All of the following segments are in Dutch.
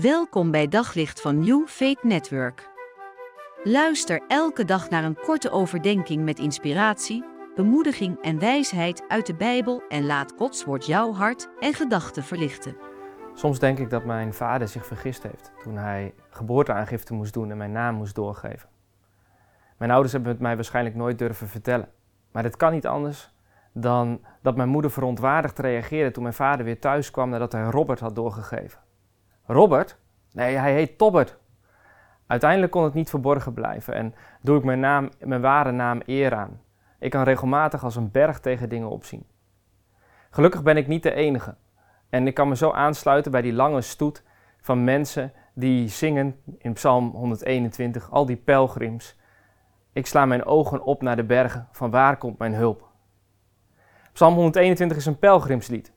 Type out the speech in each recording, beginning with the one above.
Welkom bij Daglicht van New Faith Network. Luister elke dag naar een korte overdenking met inspiratie, bemoediging en wijsheid uit de Bijbel en laat Gods woord jouw hart en gedachten verlichten. Soms denk ik dat mijn vader zich vergist heeft toen hij geboorteaangifte moest doen en mijn naam moest doorgeven. Mijn ouders hebben het mij waarschijnlijk nooit durven vertellen. Maar het kan niet anders dan dat mijn moeder verontwaardigd reageerde toen mijn vader weer thuis kwam nadat hij Robert had doorgegeven. Robert? Nee, hij heet Tobbert. Uiteindelijk kon het niet verborgen blijven en doe ik mijn, naam, mijn ware naam eer aan. Ik kan regelmatig als een berg tegen dingen opzien. Gelukkig ben ik niet de enige. En ik kan me zo aansluiten bij die lange stoet van mensen die zingen in Psalm 121, al die pelgrims. Ik sla mijn ogen op naar de bergen, van waar komt mijn hulp? Psalm 121 is een pelgrimslied.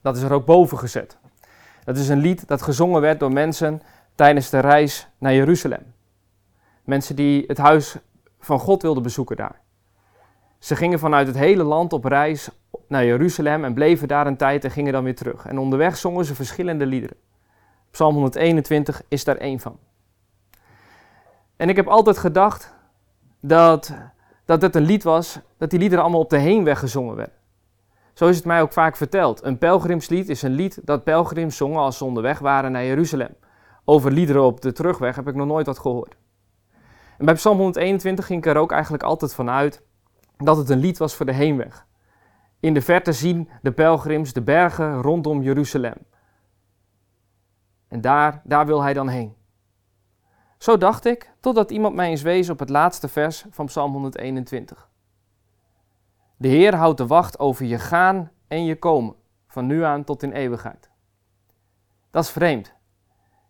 Dat is er ook boven gezet. Dat is een lied dat gezongen werd door mensen tijdens de reis naar Jeruzalem. Mensen die het huis van God wilden bezoeken daar. Ze gingen vanuit het hele land op reis naar Jeruzalem en bleven daar een tijd en gingen dan weer terug. En onderweg zongen ze verschillende liederen. Psalm 121 is daar één van. En ik heb altijd gedacht dat, dat het een lied was, dat die liederen allemaal op de heenweg gezongen werden. Zo is het mij ook vaak verteld. Een pelgrimslied is een lied dat pelgrims zongen als ze onderweg waren naar Jeruzalem. Over liederen op de terugweg heb ik nog nooit wat gehoord. En bij Psalm 121 ging ik er ook eigenlijk altijd van uit dat het een lied was voor de heenweg. In de verte zien de pelgrims de bergen rondom Jeruzalem. En daar, daar wil hij dan heen. Zo dacht ik, totdat iemand mij eens wees op het laatste vers van Psalm 121. De Heer houdt de wacht over je gaan en je komen, van nu aan tot in eeuwigheid. Dat is vreemd.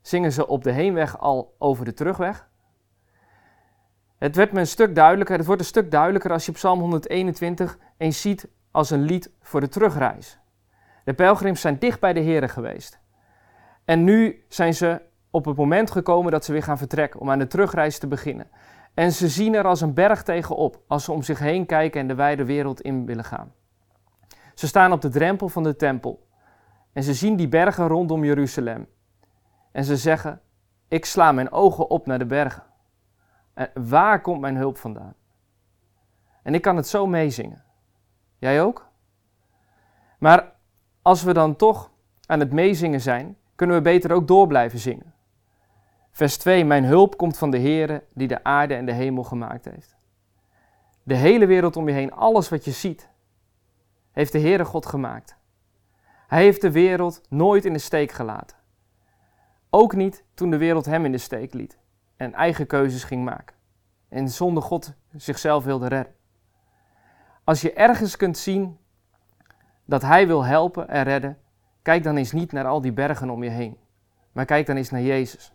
Zingen ze op de heenweg al over de terugweg? Het werd me een stuk duidelijker, het wordt een stuk duidelijker als je Psalm 121 eens ziet als een lied voor de terugreis. De pelgrims zijn dicht bij de Heer geweest. En nu zijn ze op het moment gekomen dat ze weer gaan vertrekken om aan de terugreis te beginnen. En ze zien er als een berg tegenop als ze om zich heen kijken en de wijde wereld in willen gaan. Ze staan op de drempel van de tempel en ze zien die bergen rondom Jeruzalem. En ze zeggen: Ik sla mijn ogen op naar de bergen. En waar komt mijn hulp vandaan? En ik kan het zo meezingen. Jij ook? Maar als we dan toch aan het meezingen zijn, kunnen we beter ook door blijven zingen. Vers 2: Mijn hulp komt van de Heere die de aarde en de hemel gemaakt heeft. De hele wereld om je heen, alles wat je ziet, heeft de Heere God gemaakt. Hij heeft de wereld nooit in de steek gelaten. Ook niet toen de wereld hem in de steek liet en eigen keuzes ging maken. En zonder God zichzelf wilde redden. Als je ergens kunt zien dat Hij wil helpen en redden, kijk dan eens niet naar al die bergen om je heen. Maar kijk dan eens naar Jezus.